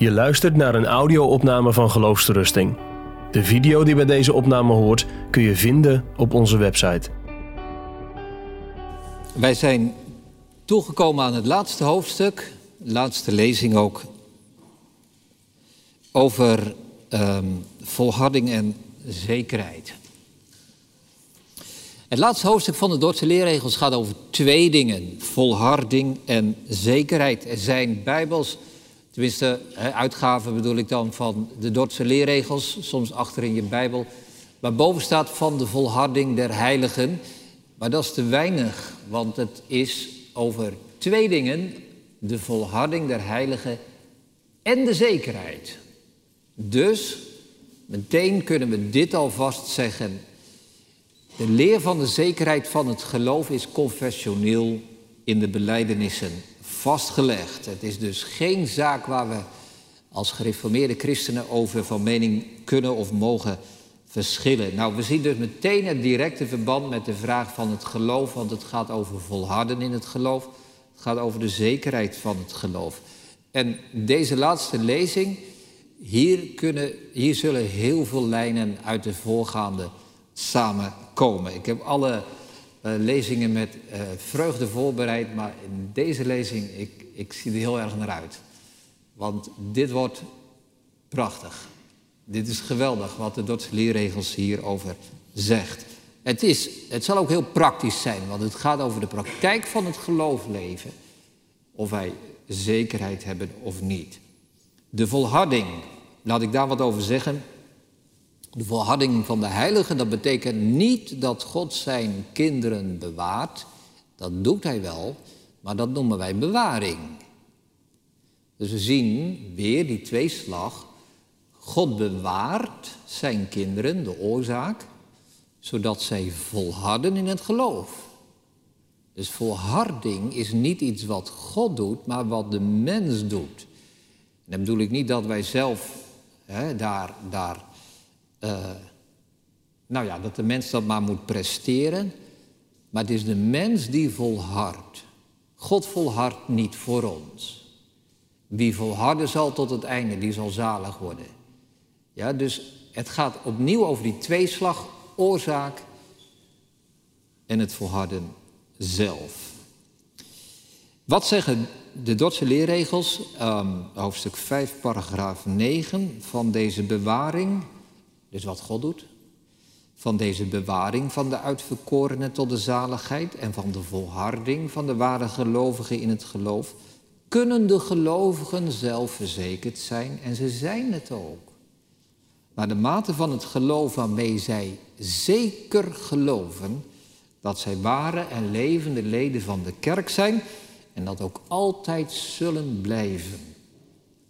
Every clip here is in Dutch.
Je luistert naar een audio-opname van Geloofsterusting. De video die bij deze opname hoort kun je vinden op onze website. Wij zijn toegekomen aan het laatste hoofdstuk, laatste lezing ook, over ehm, volharding en zekerheid. Het laatste hoofdstuk van de Dordtse leerregels gaat over twee dingen: volharding en zekerheid. Er zijn bijbels, tenminste uitgaven bedoel ik dan van de Dordtse leerregels, soms achter in je Bijbel, waar boven staat van de volharding der heiligen. Maar dat is te weinig, want het is over twee dingen: de volharding der heiligen en de zekerheid. Dus meteen kunnen we dit alvast zeggen. De leer van de zekerheid van het geloof is confessioneel in de belijdenissen vastgelegd. Het is dus geen zaak waar we als gereformeerde christenen over van mening kunnen of mogen verschillen. Nou, we zien dus meteen het directe verband met de vraag van het geloof, want het gaat over volharden in het geloof. Het gaat over de zekerheid van het geloof. En deze laatste lezing, hier, kunnen, hier zullen heel veel lijnen uit de voorgaande samenkomen. Ik heb alle lezingen met uh, vreugde voorbereid, maar in deze lezing, ik, ik zie er heel erg naar uit. Want dit wordt prachtig. Dit is geweldig wat de Dordtse leerregels hierover zegt. Het, is, het zal ook heel praktisch zijn, want het gaat over de praktijk van het geloofleven. Of wij zekerheid hebben of niet. De volharding, laat ik daar wat over zeggen. De volharding van de heilige, dat betekent niet dat God zijn kinderen bewaart. Dat doet hij wel, maar dat noemen wij bewaring. Dus we zien weer die tweeslag. God bewaart zijn kinderen, de oorzaak, zodat zij volharden in het geloof. Dus volharding is niet iets wat God doet, maar wat de mens doet. En dan bedoel ik niet dat wij zelf hè, daar, daar uh, nou ja, dat de mens dat maar moet presteren. Maar het is de mens die volhardt. God volhardt niet voor ons. Wie volharden zal tot het einde, die zal zalig worden. Ja, dus het gaat opnieuw over die tweeslag, oorzaak en het volharden zelf. Wat zeggen de Dordtse leerregels, um, hoofdstuk 5, paragraaf 9, van deze bewaring dus wat God doet. Van deze bewaring van de uitverkorenen tot de zaligheid en van de volharding van de ware gelovigen in het geloof, kunnen de gelovigen zelf verzekerd zijn en ze zijn het ook. Maar de mate van het geloof waarmee zij zeker geloven dat zij ware en levende leden van de kerk zijn en dat ook altijd zullen blijven.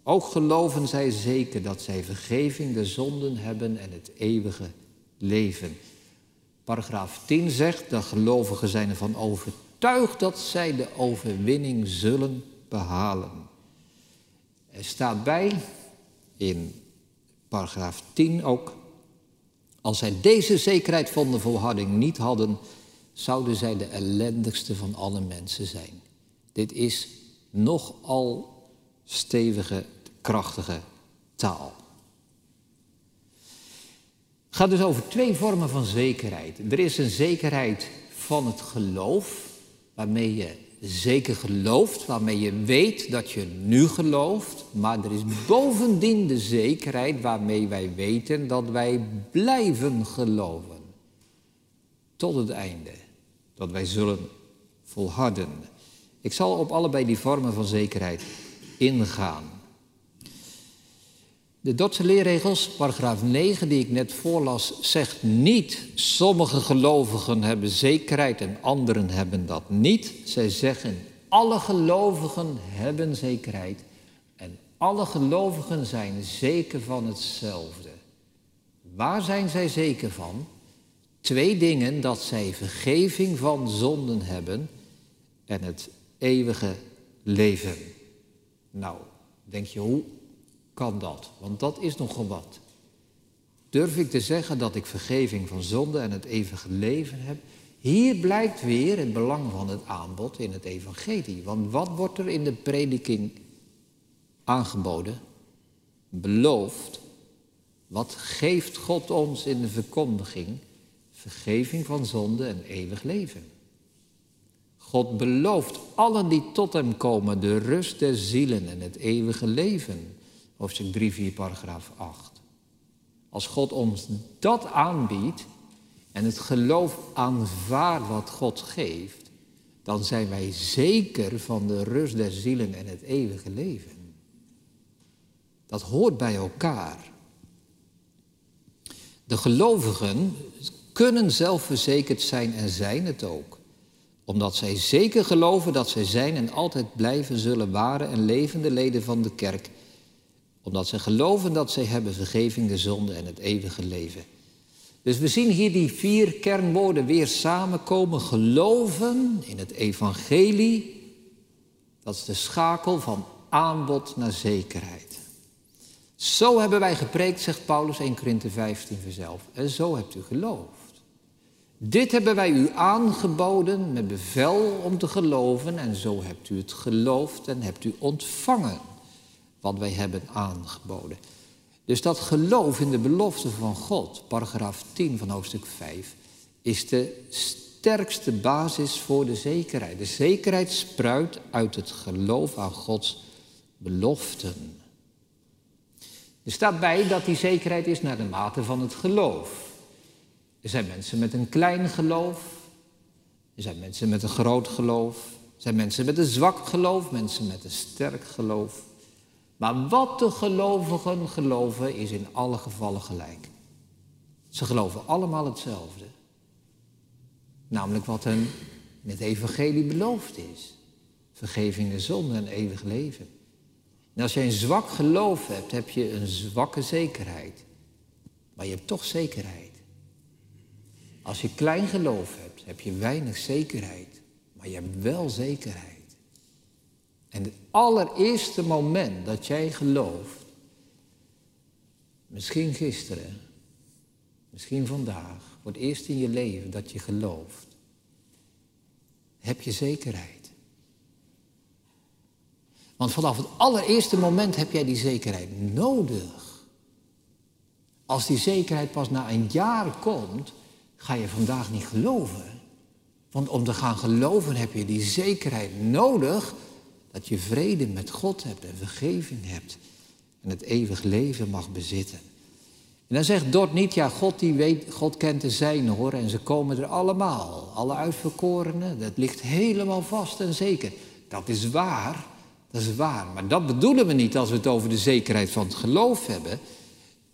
Ook geloven zij zeker dat zij vergeving de zonden hebben en het eeuwige leven. Paragraaf 10 zegt, de gelovigen zijn ervan overtuigd dat zij de overwinning zullen behalen. Er staat bij, in paragraaf 10 ook, als zij deze zekerheid van de volharding niet hadden, zouden zij de ellendigste van alle mensen zijn. Dit is nogal stevige, krachtige taal. Het gaat dus over twee vormen van zekerheid. Er is een zekerheid van het geloof, waarmee je zeker gelooft, waarmee je weet dat je nu gelooft. Maar er is bovendien de zekerheid waarmee wij weten dat wij blijven geloven. Tot het einde. Dat wij zullen volharden. Ik zal op allebei die vormen van zekerheid ingaan. De Dordtse leerregels, paragraaf 9, die ik net voorlas, zegt niet: sommige gelovigen hebben zekerheid en anderen hebben dat niet. Zij zeggen: alle gelovigen hebben zekerheid en alle gelovigen zijn zeker van hetzelfde. Waar zijn zij zeker van? Twee dingen: dat zij vergeving van zonden hebben en het eeuwige leven. Nou, denk je, hoe kan dat? Want dat is nogal wat. Durf ik te zeggen dat ik vergeving van zonde en het eeuwige leven heb? Hier blijkt weer het belang van het aanbod in het evangelie. Want wat wordt er in de prediking aangeboden? belooft, wat geeft God ons in de verkondiging? Vergeving van zonde en eeuwig leven. God belooft allen die tot hem komen de rust der zielen en het eeuwige leven. Hoofdstuk 3, 4, paragraaf 8. Als God ons dat aanbiedt en het geloof aanvaardt wat God geeft, dan zijn wij zeker van de rust der zielen en het eeuwige leven. Dat hoort bij elkaar. De gelovigen kunnen zelfverzekerd zijn en zijn het ook omdat zij zeker geloven dat zij zijn en altijd blijven zullen ware en levende leden van de kerk. Omdat zij geloven dat zij hebben vergeving de zonde en het eeuwige leven. Dus we zien hier die vier kernwoorden weer samenkomen. Geloven in het evangelie. Dat is de schakel van aanbod naar zekerheid. Zo hebben wij gepreekt, zegt Paulus 1 Korinthe 15 verzelf. En zo hebt u geloofd. Dit hebben wij u aangeboden met bevel om te geloven en zo hebt u het geloofd en hebt u ontvangen wat wij hebben aangeboden. Dus dat geloof in de belofte van God, paragraaf 10 van hoofdstuk 5, is de sterkste basis voor de zekerheid. De zekerheid spruit uit het geloof aan Gods beloften. Er staat bij dat die zekerheid is naar de mate van het geloof. Er zijn mensen met een klein geloof. Er zijn mensen met een groot geloof. Er zijn mensen met een zwak geloof, mensen met een sterk geloof. Maar wat de gelovigen geloven is in alle gevallen gelijk. Ze geloven allemaal hetzelfde. Namelijk wat hen in het evangelie beloofd is. Vergeving de zonde en eeuwig leven. En als je een zwak geloof hebt, heb je een zwakke zekerheid. Maar je hebt toch zekerheid. Als je klein geloof hebt, heb je weinig zekerheid, maar je hebt wel zekerheid. En het allereerste moment dat jij gelooft, misschien gisteren, misschien vandaag, voor het eerst in je leven dat je gelooft, heb je zekerheid. Want vanaf het allereerste moment heb jij die zekerheid nodig. Als die zekerheid pas na een jaar komt, ga je vandaag niet geloven. Want om te gaan geloven heb je die zekerheid nodig dat je vrede met God hebt en vergeving hebt en het eeuwig leven mag bezitten. En dan zegt Dort niet, ja, God, die weet, God kent de zijne hoor, en ze komen er allemaal, alle uitverkorenen, dat ligt helemaal vast en zeker. Dat is waar, dat is waar, maar dat bedoelen we niet als we het over de zekerheid van het geloof hebben.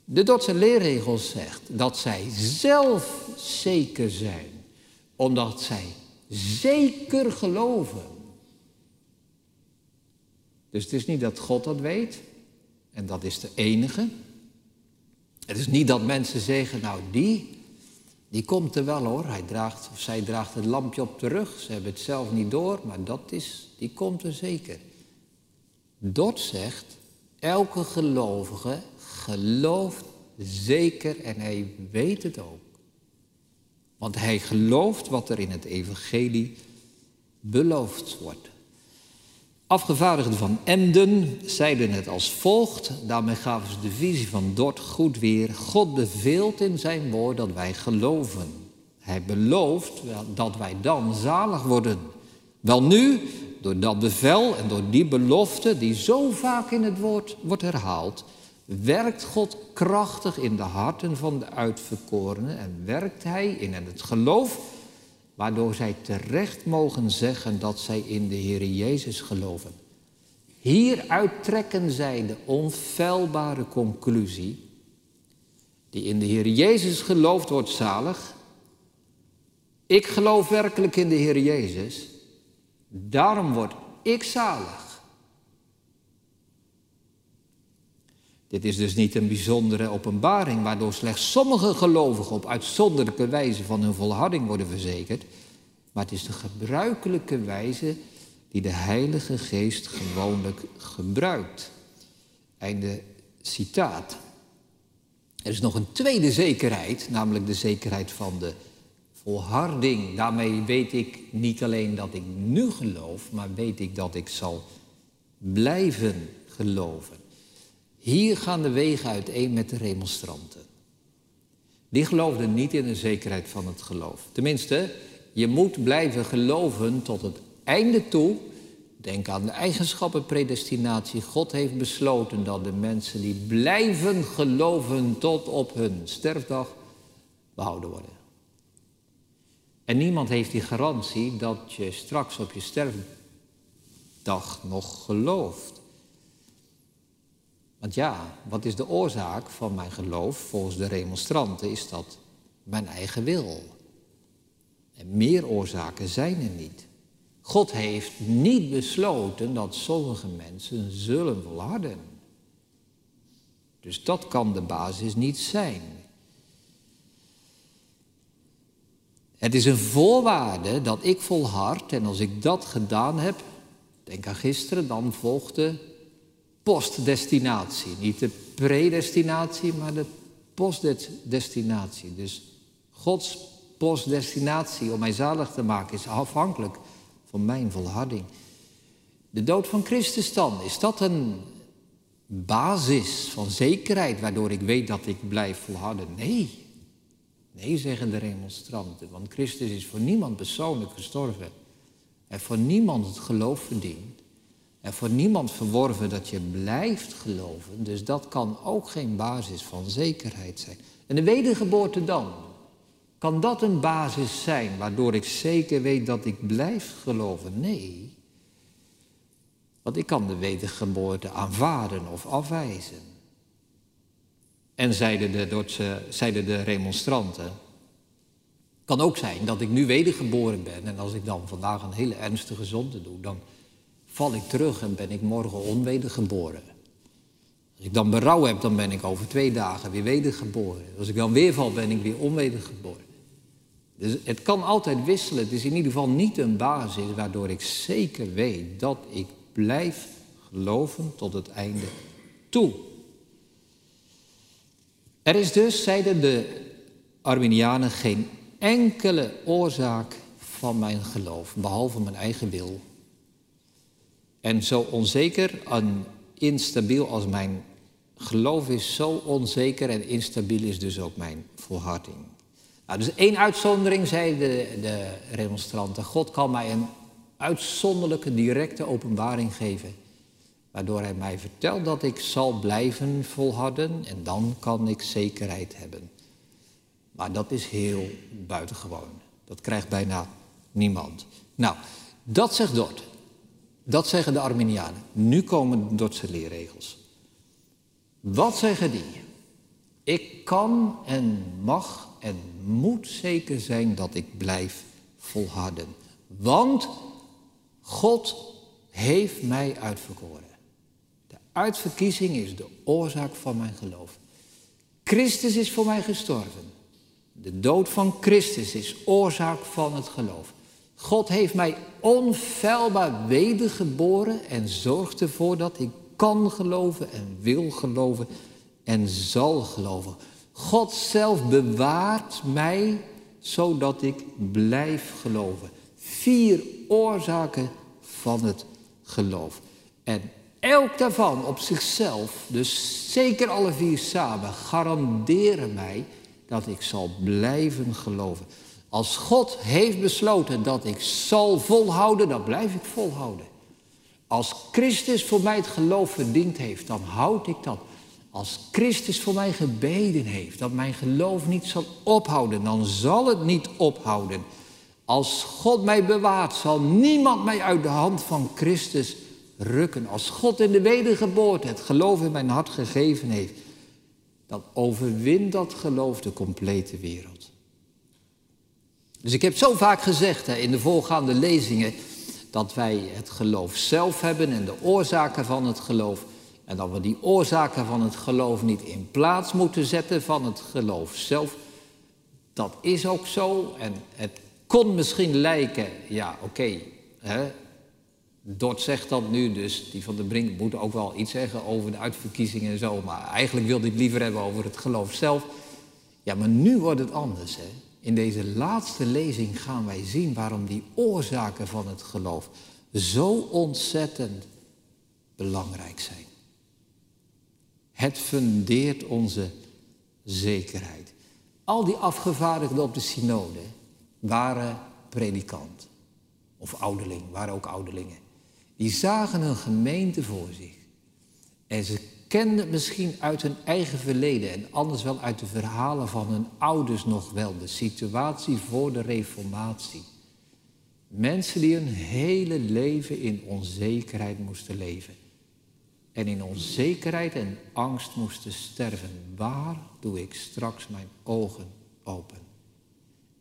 De Dordtse leerregel zegt dat zij zelf zeker zijn, omdat zij zeker geloven. Dus het is niet dat God dat weet, en dat is de enige. Het is niet dat mensen zeggen, nou die, die komt er wel hoor, hij draagt of zij draagt het lampje op de rug, ze hebben het zelf niet door, maar dat is, die komt er zeker. Dort zegt, elke gelovige gelooft zeker en hij weet het ook. Want hij gelooft wat er in het evangelie beloofd wordt. Afgevaardigden van Emden zeiden het als volgt. Daarmee gaven ze de visie van Dort goed weer. God beveelt in zijn woord dat wij geloven. Hij belooft dat wij dan zalig worden. Wel nu, door dat bevel en door die belofte die zo vaak in het woord wordt herhaald, werkt God krachtig in de harten van de uitverkorenen en werkt Hij in het geloof, waardoor zij terecht mogen zeggen dat zij in de Heer Jezus geloven. Hieruit trekken zij de onfeilbare conclusie, die in de Heer Jezus gelooft wordt zalig. Ik geloof werkelijk in de Heer Jezus, daarom word ik zalig. Dit is dus niet een bijzondere openbaring waardoor slechts sommige gelovigen op uitzonderlijke wijze van hun volharding worden verzekerd, maar het is de gebruikelijke wijze die de Heilige Geest gewoonlijk gebruikt. Einde citaat. Er is nog een tweede zekerheid, namelijk de zekerheid van de volharding. Daarmee weet ik niet alleen dat ik nu geloof, maar weet ik dat ik zal blijven geloven. Hier gaan de wegen uiteen met de remonstranten. Die geloofden niet in de zekerheid van het geloof. Tenminste, je moet blijven geloven tot het einde toe. Denk aan de eigenschappen predestinatie. God heeft besloten dat de mensen die blijven geloven tot op hun sterfdag behouden worden. En niemand heeft die garantie dat je straks op je sterfdag nog gelooft. Want ja, wat is de oorzaak van mijn geloof? Volgens de remonstranten is dat mijn eigen wil. En meer oorzaken zijn er niet. God heeft niet besloten dat sommige mensen zullen volharden. Dus dat kan de basis niet zijn. Het is een voorwaarde dat ik volhard en als ik dat gedaan heb, denk aan gisteren, dan volgt de postdestinatie. Niet de predestinatie, maar de postdestinatie. Dus Gods postdestinatie om mij zalig te maken is afhankelijk van mijn volharding. De dood van Christus dan, is dat een basis van zekerheid waardoor ik weet dat ik blijf volharden? Nee. Nee, zeggen de remonstranten, want Christus is voor niemand persoonlijk gestorven. En voor niemand het geloof verdiend. En voor niemand verworven dat je blijft geloven. Dus dat kan ook geen basis van zekerheid zijn. En de wedergeboorte dan? Kan dat een basis zijn waardoor ik zeker weet dat ik blijf geloven? Nee. Want ik kan de wedergeboorte aanvaarden of afwijzen. En zeiden de, Dordtse, zeiden de remonstranten, kan ook zijn dat ik nu wedergeboren ben en als ik dan vandaag een hele ernstige zonde doe, dan val ik terug en ben ik morgen onwedergeboren. Als ik dan berouw heb, dan ben ik over twee dagen weer wedergeboren. Als ik dan weer val, ben ik weer onwedergeboren. Dus het kan altijd wisselen. Het is in ieder geval niet een basis waardoor ik zeker weet dat ik blijf geloven tot het einde toe. Er is dus, zeiden de Arminianen, geen enkele oorzaak van mijn geloof, behalve mijn eigen wil. En zo onzeker en instabiel als mijn geloof is, zo onzeker en instabiel is dus ook mijn volharding. Nou, dus één uitzondering, zei de, de remonstranten. God kan mij een uitzonderlijke, directe openbaring geven. Waardoor hij mij vertelt dat ik zal blijven volharden en dan kan ik zekerheid hebben. Maar dat is heel buitengewoon. Dat krijgt bijna niemand. Nou, dat zegt Dort. Dat zeggen de Arminianen. Nu komen de Dordtse leerregels. Wat zeggen die? Ik kan en mag en moet zeker zijn dat ik blijf volharden. Want God heeft mij uitverkoren. De uitverkiezing is de oorzaak van mijn geloof. Christus is voor mij gestorven. De dood van Christus is oorzaak van het geloof. God heeft mij onfeilbaar wedergeboren en zorgt ervoor dat ik kan geloven en wil geloven en zal geloven. God zelf bewaart mij zodat ik blijf geloven. Vier oorzaken van het geloof. En elk daarvan op zichzelf, dus zeker alle vier samen, garanderen mij dat ik zal blijven geloven. Als God heeft besloten dat ik zal volhouden, dan blijf ik volhouden. Als Christus voor mij het geloof verdiend heeft, dan houd ik dat. Als Christus voor mij gebeden heeft dat mijn geloof niet zal ophouden, dan zal het niet ophouden. Als God mij bewaart, zal niemand mij uit de hand van Christus rukken. Als God in de wedergeboorte het geloof in mijn hart gegeven heeft, dan overwint dat geloof de complete wereld. Dus ik heb zo vaak gezegd hè, in de voorgaande lezingen dat wij het geloof zelf hebben en de oorzaken van het geloof. En dat we die oorzaken van het geloof niet in plaats moeten zetten van het geloof zelf. Dat is ook zo. En het kon misschien lijken, ja oké, okay, Dort zegt dat nu, dus die van de Brink moet ook wel iets zeggen over de uitverkiezingen en zo. Maar eigenlijk wilde ik liever hebben over het geloof zelf. Ja, maar nu wordt het anders. Hè? In deze laatste lezing gaan wij zien waarom die oorzaken van het geloof zo ontzettend belangrijk zijn. Het fundeert onze zekerheid. Al die afgevaardigden op de synode waren predikant. Of ouderling, waren ook ouderlingen. Die zagen een gemeente voor zich. En ze kenden misschien uit hun eigen verleden en anders wel uit de verhalen van hun ouders nog wel de situatie voor de Reformatie. Mensen die hun hele leven in onzekerheid moesten leven. En in onzekerheid en angst moesten sterven. Waar doe ik straks mijn ogen open?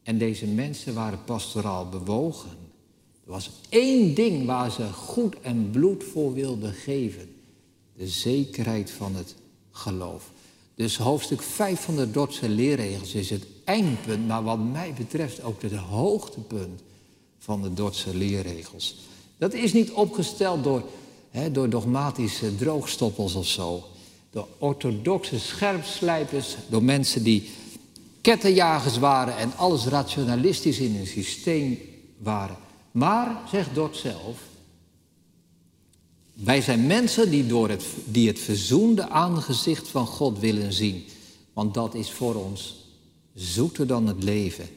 En deze mensen waren pastoraal bewogen. Er was één ding waar ze goed en bloed voor wilden geven. De zekerheid van het geloof. Dus hoofdstuk 5 van de Dordtse leerregels is het eindpunt, maar wat mij betreft ook het hoogtepunt van de Dordtse leerregels. Dat is niet opgesteld door, hè, door dogmatische droogstoppels of zo. Door orthodoxe scherpslijpers, door mensen die kettenjagers waren en alles rationalistisch in hun systeem waren. Maar, zegt Dort zelf, wij zijn mensen die, door het, die het verzoende aangezicht van God willen zien. Want dat is voor ons zoeter dan het leven.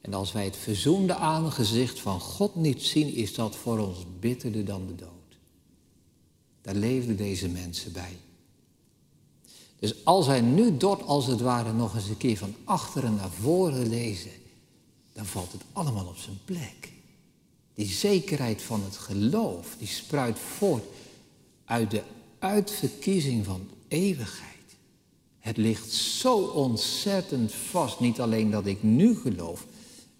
En als wij het verzoende aangezicht van God niet zien, is dat voor ons bitterder dan de dood. Daar leefden deze mensen bij. Dus als wij nu Dort als het ware nog eens een keer van achteren naar voren lezen, dan valt het allemaal op zijn plek. Die zekerheid van het geloof, die spruit voort uit de uitverkiezing van eeuwigheid. Het ligt zo ontzettend vast, niet alleen dat ik nu geloof,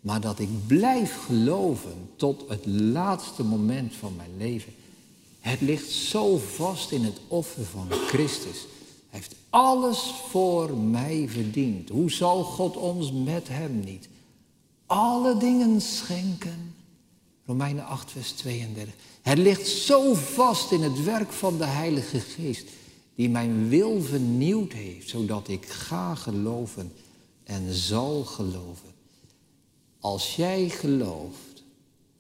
maar dat ik blijf geloven tot het laatste moment van mijn leven. Het ligt zo vast in het offer van Christus. Hij heeft alles voor mij verdiend. Hoe zal God ons met hem niet alle dingen schenken? Romeinen 8, vers 32. Het ligt zo vast in het werk van de Heilige Geest, die mijn wil vernieuwd heeft, zodat ik ga geloven en zal geloven. Als jij gelooft,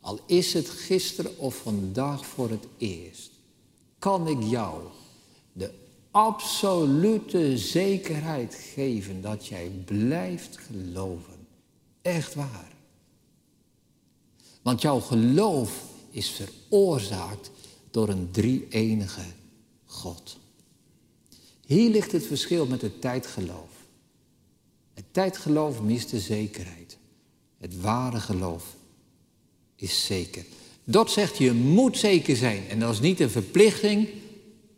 al is het gisteren of vandaag voor het eerst, kan ik jou de absolute zekerheid geven dat jij blijft geloven. Echt waar. Want jouw geloof is veroorzaakt door een drie-enige God. Hier ligt het verschil met het tijdgeloof. Het tijdgeloof mist de zekerheid. Het ware geloof is zeker. Dat zegt je moet zeker zijn. En dat is niet een verplichting,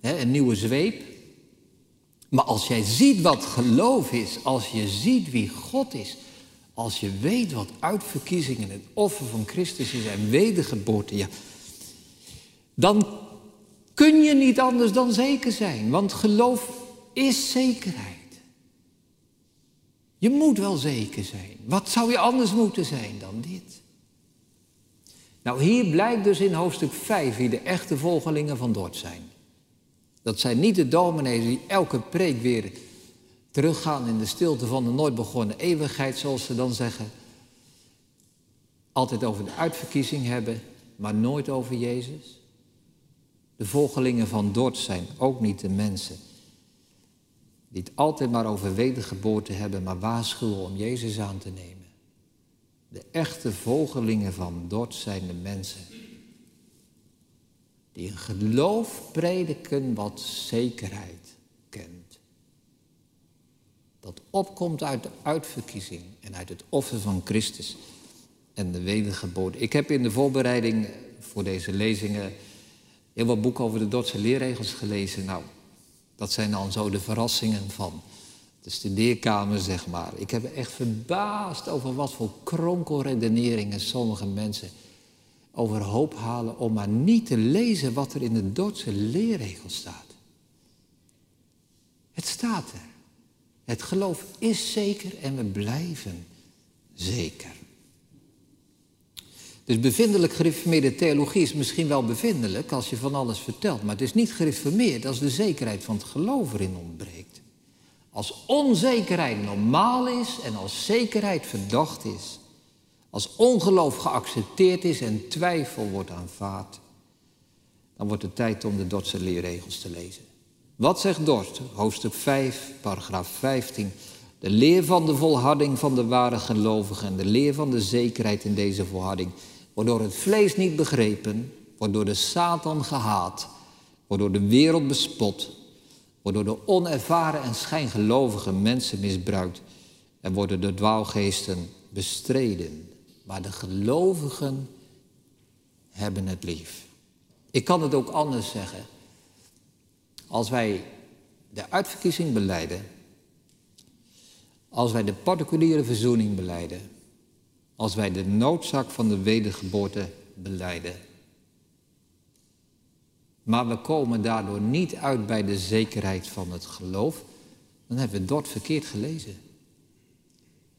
een nieuwe zweep. Maar als jij ziet wat geloof is, als je ziet wie God is, als je weet wat uitverkiezing en het offer van Christus is en wedergeboorte, ja, dan kun je niet anders dan zeker zijn. Want geloof is zekerheid. Je moet wel zeker zijn. Wat zou je anders moeten zijn dan dit? Nou, hier blijkt dus in hoofdstuk 5 wie de echte volgelingen van Dort zijn. Dat zijn niet de dominees die elke preek weer teruggaan in de stilte van de nooit begonnen eeuwigheid, zoals ze dan zeggen. Altijd over de uitverkiezing hebben, maar nooit over Jezus. De volgelingen van Dort zijn ook niet de mensen die het altijd maar over wedergeboorte hebben, maar waarschuwen om Jezus aan te nemen. De echte volgelingen van Dort zijn de mensen die een geloof prediken wat zekerheid. Dat opkomt uit de uitverkiezing en uit het offer van Christus en de wedergeboorte. Ik heb in de voorbereiding voor deze lezingen heel wat boeken over de Dordtse leerregels gelezen. Nou, dat zijn dan zo de verrassingen van de studeerkamer, zeg maar. Ik heb echt verbaasd over wat voor kronkelredeneringen sommige mensen overhoop halen om maar niet te lezen wat er in de Dordtse leerregel staat. Het staat er. Het geloof is zeker en we blijven zeker. Dus bevindelijk gereformeerde theologie is misschien wel bevindelijk als je van alles vertelt, maar het is niet gereformeerd als de zekerheid van het geloof erin ontbreekt. Als onzekerheid normaal is en als zekerheid verdacht is, als ongeloof geaccepteerd is en twijfel wordt aanvaard, dan wordt het tijd om de Dordtse leerregels te lezen. Wat zegt Dort? Hoofdstuk 5, paragraaf 15. De leer van de volharding van de ware gelovigen en de leer van de zekerheid in deze volharding wordt door het vlees niet begrepen, wordt door de Satan gehaat, wordt door de wereld bespot, wordt door de onervaren en schijngelovige mensen misbruikt en worden door dwaalgeesten bestreden. Maar de gelovigen hebben het lief. Ik kan het ook anders zeggen. Als wij de uitverkiezing beleiden, als wij de particuliere verzoening beleiden, als wij de noodzaak van de wedergeboorte beleiden, maar we komen daardoor niet uit bij de zekerheid van het geloof, dan hebben we Dort verkeerd gelezen.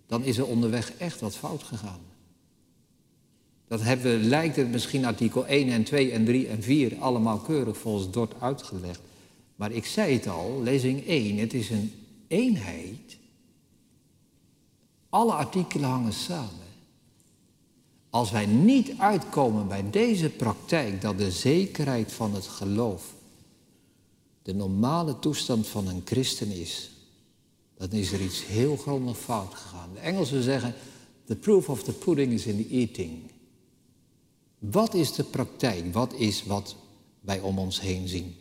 Dan is er onderweg echt wat fout gegaan. Dat hebben, lijkt het misschien artikel 1 en 2 en 3 en 4 allemaal keurig volgens Dort uitgelegd. Maar ik zei het al, lezing 1, het is een eenheid. Alle artikelen hangen samen. Als wij niet uitkomen bij deze praktijk dat de zekerheid van het geloof de normale toestand van een christen is, dan is er iets heel grondig fout gegaan. De Engelsen zeggen, the proof of the pudding is in the eating. Wat is de praktijk? Wat is wat wij om ons heen zien?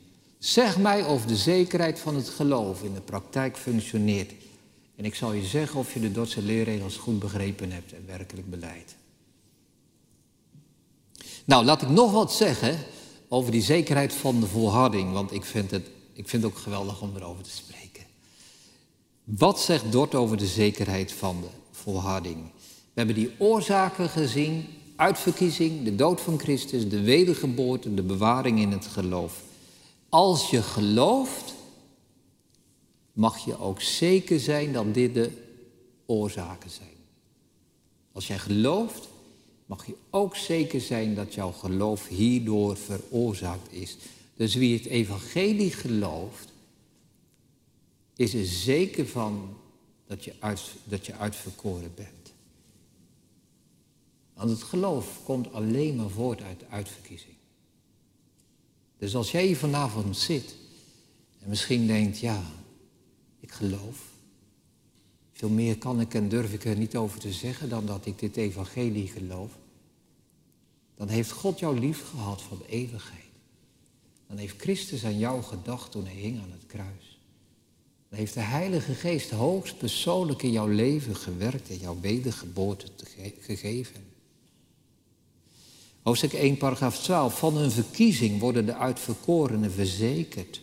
Zeg mij of de zekerheid van het geloof in de praktijk functioneert. En ik zal je zeggen of je de Dordtse leerregels goed begrepen hebt en werkelijk beleid. Nou, laat ik nog wat zeggen over die zekerheid van de volharding, want ik vind het, ik vind het ook geweldig om erover te spreken. Wat zegt Dort over de zekerheid van de volharding? We hebben die oorzaken gezien, uitverkiezing, de dood van Christus, de wedergeboorte, de bewaring in het geloof. Als je gelooft, mag je ook zeker zijn dat dit de oorzaken zijn. Als jij gelooft, mag je ook zeker zijn dat jouw geloof hierdoor veroorzaakt is. Dus wie het evangelie gelooft, is er zeker van dat je, uit, dat je uitverkoren bent. Want het geloof komt alleen maar voort uit uitverkiezing. Dus als jij hier vanavond zit en misschien denkt, ja, ik geloof. Veel meer kan ik en durf ik er niet over te zeggen dan dat ik dit evangelie geloof. Dan heeft God jou lief gehad van eeuwigheid. Dan heeft Christus aan jou gedacht toen hij hing aan het kruis. Dan heeft de Heilige Geest hoogst persoonlijk in jouw leven gewerkt en jouw wedergeboorte te gegeven. Hoofdstuk 1, paragraaf 12. Van hun verkiezing worden de uitverkorenen verzekerd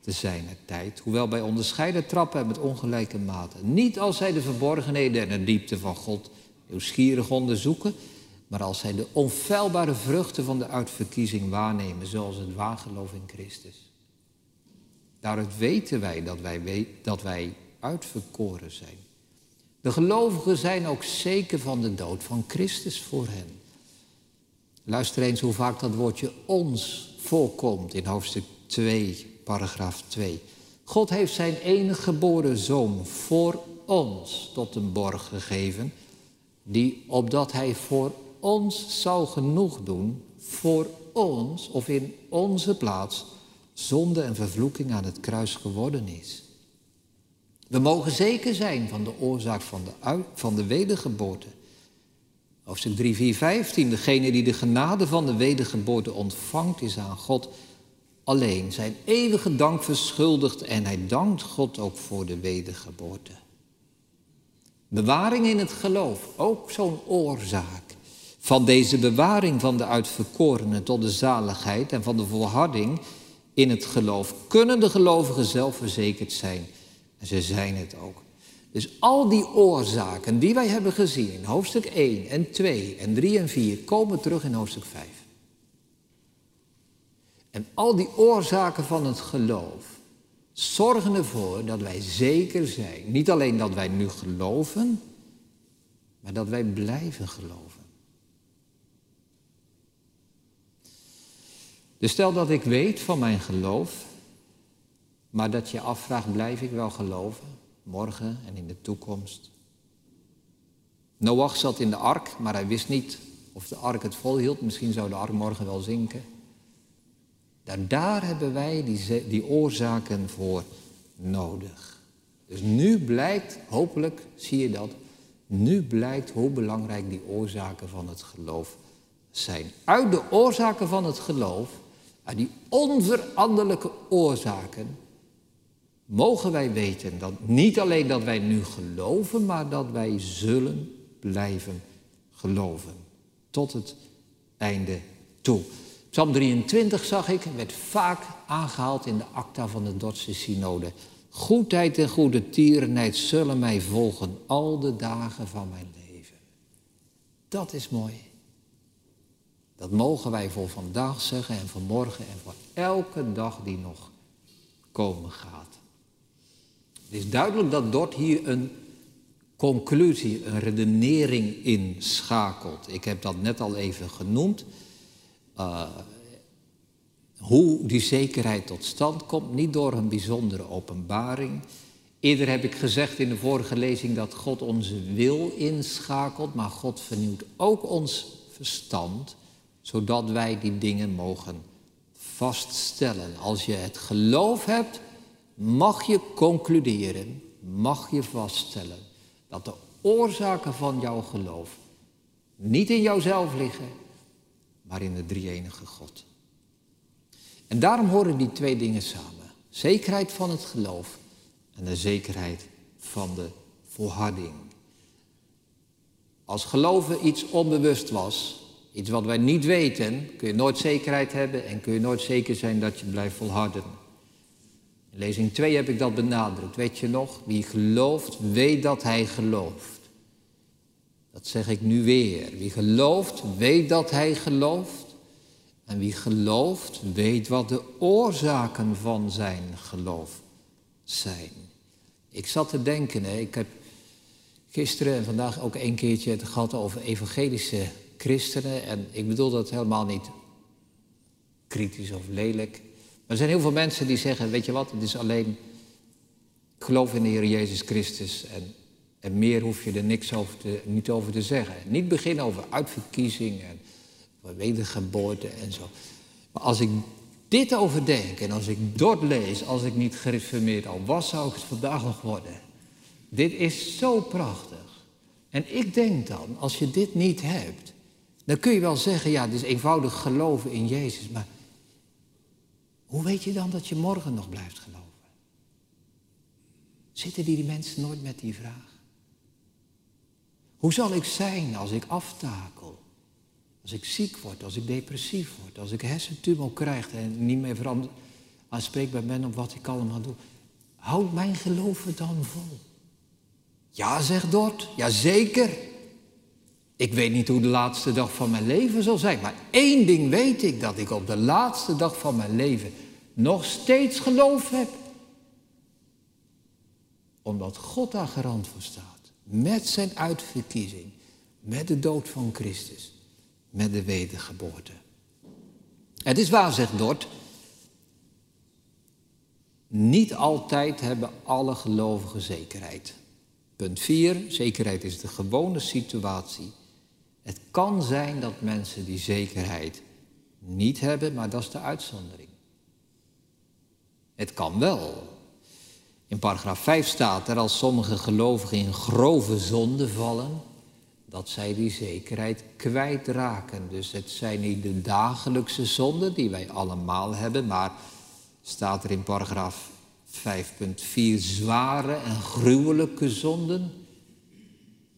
te zijn het tijd, hoewel bij onderscheiden trappen en met ongelijke maten. Niet als zij de verborgenheden en de diepte van God nieuwsgierig onderzoeken, maar als zij de onfeilbare vruchten van de uitverkiezing waarnemen, zoals het waargeloof in Christus. Daaruit weten wij dat wij, dat wij uitverkoren zijn. De gelovigen zijn ook zeker van de dood van Christus voor hen. Luister eens hoe vaak dat woordje ons voorkomt in hoofdstuk 2, paragraaf 2. God heeft zijn enige geboren zoon voor ons tot een borg gegeven, die opdat hij voor ons zou genoeg doen, voor ons of in onze plaats, zonde en vervloeking aan het kruis geworden is. We mogen zeker zijn van de oorzaak van de, van de wedergeboorte. Hoofdstuk 3, 4, 15. Degene die de genade van de wedergeboorte ontvangt, is aan God alleen zijn eeuwige dank verschuldigd en hij dankt God ook voor de wedergeboorte. Bewaring in het geloof, ook zo'n oorzaak. Van deze bewaring van de uitverkorenen tot de zaligheid en van de volharding in het geloof kunnen de gelovigen zelf verzekerd zijn. En ze zijn het ook. Dus al die oorzaken die wij hebben gezien hoofdstuk 1 en 2 en 3 en 4 komen terug in hoofdstuk 5. En al die oorzaken van het geloof zorgen ervoor dat wij zeker zijn. Niet alleen dat wij nu geloven, maar dat wij blijven geloven. Dus stel dat ik weet van mijn geloof, maar dat je afvraagt, blijf ik wel geloven? Morgen en in de toekomst. Noach zat in de ark, maar hij wist niet of de ark het volhield. Misschien zou de ark morgen wel zinken. Daar, daar hebben wij die, die oorzaken voor nodig. Dus nu blijkt, hopelijk zie je dat, nu blijkt hoe belangrijk die oorzaken van het geloof zijn. Uit de oorzaken van het geloof, uit die onveranderlijke oorzaken, mogen wij weten dat niet alleen dat wij nu geloven, maar dat wij zullen blijven geloven. Tot het einde toe. Psalm 23 zag ik, werd vaak aangehaald in de acta van de Dordtse synode. Goedheid en goede tierenheid zullen mij volgen al de dagen van mijn leven. Dat is mooi. Dat mogen wij voor vandaag zeggen en voor morgen en voor elke dag die nog komen gaat. Het is duidelijk dat Dort hier een conclusie, een redenering inschakelt. Ik heb dat net al even genoemd. Uh, hoe die zekerheid tot stand komt, niet door een bijzondere openbaring. Eerder heb ik gezegd in de vorige lezing dat God onze wil inschakelt, maar God vernieuwt ook ons verstand, zodat wij die dingen mogen vaststellen. Als je het geloof hebt, mag je concluderen, mag je vaststellen dat de oorzaken van jouw geloof niet in jouzelf liggen, maar in de drie-enige God. En daarom horen die twee dingen samen. Zekerheid van het geloof en de zekerheid van de volharding. Als geloven iets onbewust was, iets wat wij niet weten, kun je nooit zekerheid hebben en kun je nooit zeker zijn dat je blijft volharden. In lezing 2 heb ik dat benadrukt. Weet je nog? Wie gelooft, weet dat hij gelooft. Dat zeg ik nu weer. Wie gelooft, weet dat hij gelooft. En wie gelooft, weet wat de oorzaken van zijn geloof zijn. Ik zat te denken, hè, ik heb gisteren en vandaag ook een keertje het gehad over evangelische christenen. En ik bedoel dat helemaal niet kritisch of lelijk. Er zijn heel veel mensen die zeggen, weet je wat, het is alleen geloof in de Heer Jezus Christus. En, en meer hoef je er niks over te, niet over te zeggen. Niet beginnen over uitverkiezing en wedergeboorte en zo. Maar als ik dit overdenk en als ik dat lees, als ik niet gereformeerd al was, zou ik het vandaag nog worden. Dit is zo prachtig. En ik denk dan, als je dit niet hebt, dan kun je wel zeggen, ja, het is eenvoudig geloven in Jezus, maar hoe weet je dan dat je morgen nog blijft geloven? Zitten die mensen nooit met die vraag? Hoe zal ik zijn als ik aftakel? Als ik ziek word, als ik depressief word, als ik hersentumor krijg en niet meer aanspreekbaar ben op wat ik allemaal doe. Houd mijn geloof dan vol. Ja, zegt Dort, ja zeker. Ik weet niet hoe de laatste dag van mijn leven zal zijn, maar één ding weet ik, dat ik op de laatste dag van mijn leven nog steeds geloof heb. Omdat God daar garant voor staat, met zijn uitverkiezing, met de dood van Christus met de wedergeboorte. Het is waar, zegt Dort. Niet altijd hebben alle gelovigen zekerheid. Punt 4. Zekerheid is de gewone situatie. Het kan zijn dat mensen die zekerheid niet hebben, maar dat is de uitzondering. Het kan wel. In paragraaf 5 staat er als sommige gelovigen in grove zonde vallen, dat zij die zekerheid kwijtraken. Dus het zijn niet de dagelijkse zonden die wij allemaal hebben, maar staat er in paragraaf 5.4 zware en gruwelijke zonden.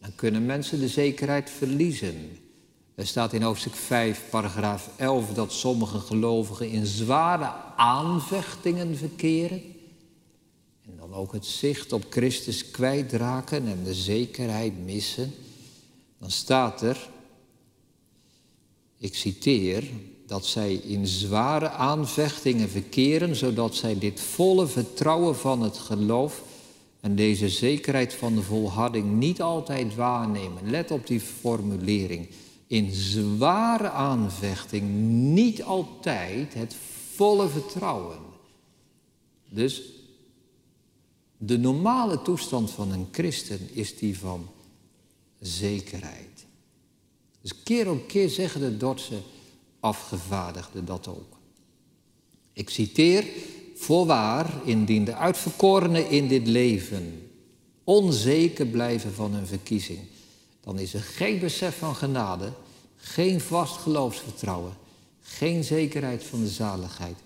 Dan kunnen mensen de zekerheid verliezen. Er staat in hoofdstuk 5, paragraaf 11, dat sommige gelovigen in zware aanvechtingen verkeren. En dan ook het zicht op Christus kwijtraken en de zekerheid missen dan staat er, ik citeer, dat zij in zware aanvechtingen verkeren, zodat zij dit volle vertrouwen van het geloof en deze zekerheid van de volharding niet altijd waarnemen. Let op die formulering. In zware aanvechting niet altijd het volle vertrouwen. Dus de normale toestand van een christen is die van zekerheid. Dus keer op keer zeggen de Dordtse afgevaardigden dat ook. Ik citeer, voorwaar, indien de uitverkorenen in dit leven onzeker blijven van hun verkiezing, dan is er geen besef van genade, geen vast geloofsvertrouwen, geen zekerheid van de zaligheid,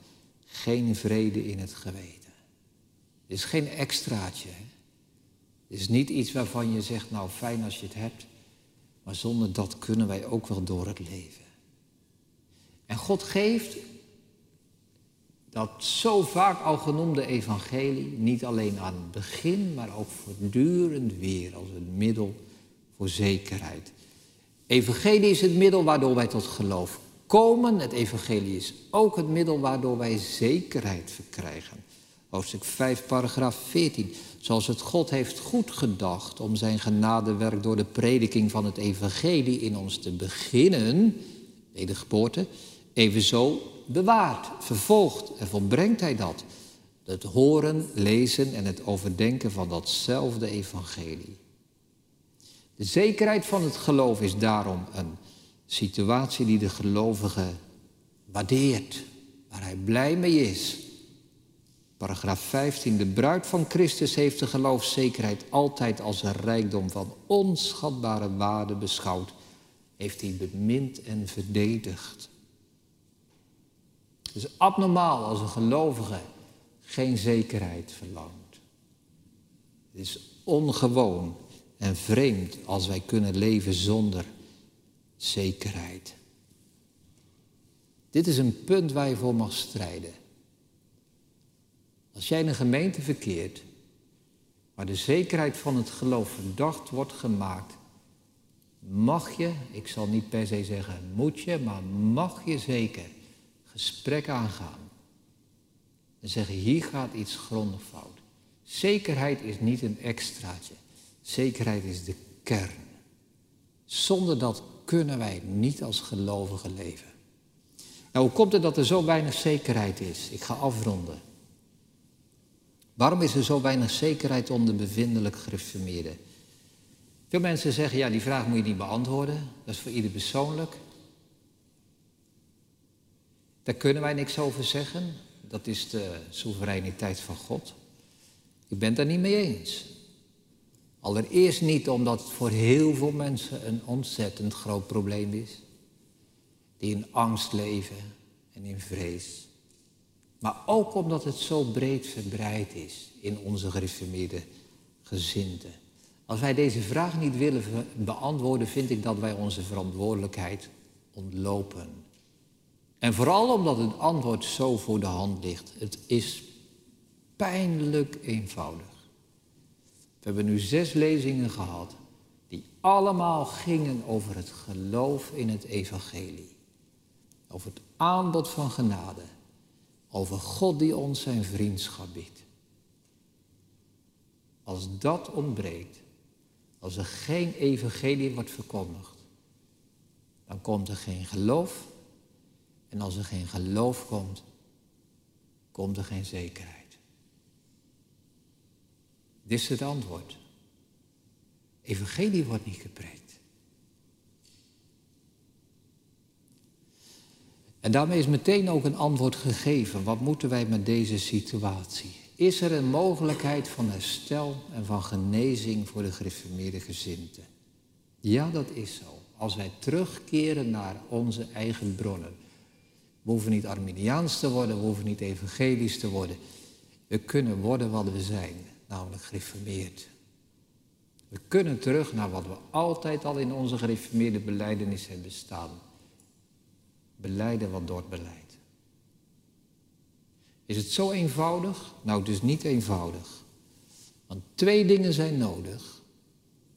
geen vrede in het geweten. Het is geen extraatje. Het is niet iets waarvan je zegt, nou fijn als je het hebt, maar zonder dat kunnen wij ook wel door het leven. En God geeft dat zo vaak al genoemde evangelie niet alleen aan het begin, maar ook voortdurend weer als een middel voor zekerheid. Evangelie is het middel waardoor wij tot geloof komen. Het evangelie is ook het middel waardoor wij zekerheid verkrijgen. Hoofdstuk 5, paragraaf 14. Zoals het God heeft goed gedacht om zijn genadewerk door de prediking van het evangelie in ons te beginnen, wedergeboorte, evenzo bewaart, vervolgt en volbrengt hij dat. Het horen, lezen en het overdenken van datzelfde evangelie. De zekerheid van het geloof is daarom een situatie die de gelovige waardeert, waar hij blij mee is. Paragraaf 15. De bruid van Christus heeft de geloofszekerheid altijd als een rijkdom van onschatbare waarde beschouwd, heeft hij bemind en verdedigd. Het is abnormaal als een gelovige geen zekerheid verlangt. Het is ongewoon en vreemd als wij kunnen leven zonder zekerheid. Dit is een punt waar je voor mag strijden. Als jij in een gemeente verkeert waar de zekerheid van het geloof verdacht wordt gemaakt, mag je, ik zal niet per se zeggen moet je, maar mag je zeker gesprek aangaan. En zeggen, hier gaat iets grondig fout. Zekerheid is niet een extraatje. Zekerheid is de kern. Zonder dat kunnen wij niet als gelovigen leven. Nou, hoe komt het dat er zo weinig zekerheid is? Ik ga afronden. Waarom is er zo weinig zekerheid onder bevindelijk gereformeerden? Veel mensen zeggen, ja, die vraag moet je niet beantwoorden. Dat is voor ieder persoonlijk. Daar kunnen wij niks over zeggen. Dat is de soevereiniteit van God. Ik ben het daar niet mee eens. Allereerst niet omdat het voor heel veel mensen een ontzettend groot probleem is. Die in angst leven en in vrees. Maar ook omdat het zo breed verbreid is in onze gereformeerde gezinten. Als wij deze vraag niet willen beantwoorden, vind ik dat wij onze verantwoordelijkheid ontlopen. En vooral omdat het antwoord zo voor de hand ligt. Het is pijnlijk eenvoudig. We hebben nu zes lezingen gehad die allemaal gingen over het geloof in het evangelie. Over het aanbod van genade. Over God die ons zijn vriendschap biedt. Als dat ontbreekt, als er geen evangelie wordt verkondigd, dan komt er geen geloof en als er geen geloof komt, komt er geen zekerheid. Dit is het antwoord. Evangelie wordt niet gepreekt. En daarmee is meteen ook een antwoord gegeven. Wat moeten wij met deze situatie? Is er een mogelijkheid van herstel en van genezing voor de gereformeerde gezinten? Ja, dat is zo. Als wij terugkeren naar onze eigen bronnen. We hoeven niet Arminiaans te worden, we hoeven niet evangelisch te worden. We kunnen worden wat we zijn, namelijk gereformeerd. We kunnen terug naar wat we altijd al in onze gereformeerde beleidenis hebben staan. Beleiden wat door het beleid. Is het zo eenvoudig? Nou, dus niet eenvoudig. Want twee dingen zijn nodig.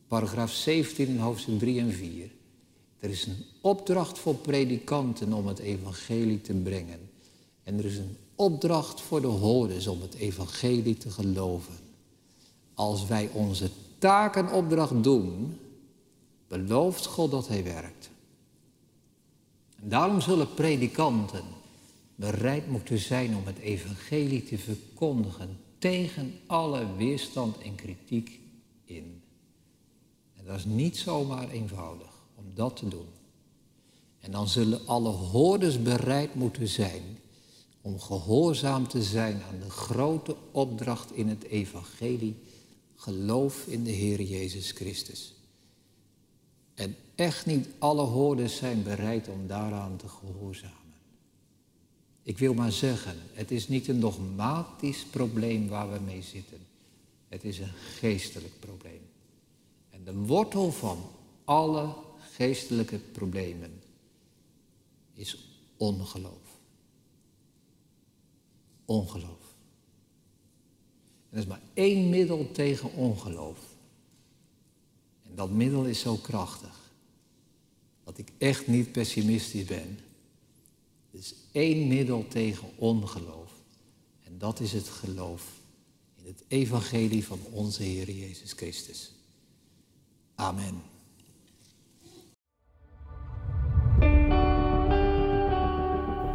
Paragraaf 17 in hoofdstuk 3 en 4. Er is een opdracht voor predikanten om het evangelie te brengen. En er is een opdracht voor de hordes om het evangelie te geloven. Als wij onze taak opdracht doen, belooft God dat Hij werkt. En daarom zullen predikanten bereid moeten zijn om het evangelie te verkondigen tegen alle weerstand en kritiek in. En dat is niet zomaar eenvoudig dat te doen. En dan zullen alle hordes bereid moeten zijn om gehoorzaam te zijn aan de grote opdracht in het evangelie, geloof in de Heer Jezus Christus. En echt niet alle hoorders zijn bereid om daaraan te gehoorzamen. Ik wil maar zeggen, het is niet een dogmatisch probleem waar we mee zitten. Het is een geestelijk probleem. En de wortel van alle geestelijke problemen is ongeloof. Ongeloof. En er is maar één middel tegen ongeloof. En dat middel is zo krachtig. Dat ik echt niet pessimistisch ben. Er is één middel tegen ongeloof. En dat is het geloof in het evangelie van onze Heer Jezus Christus. Amen.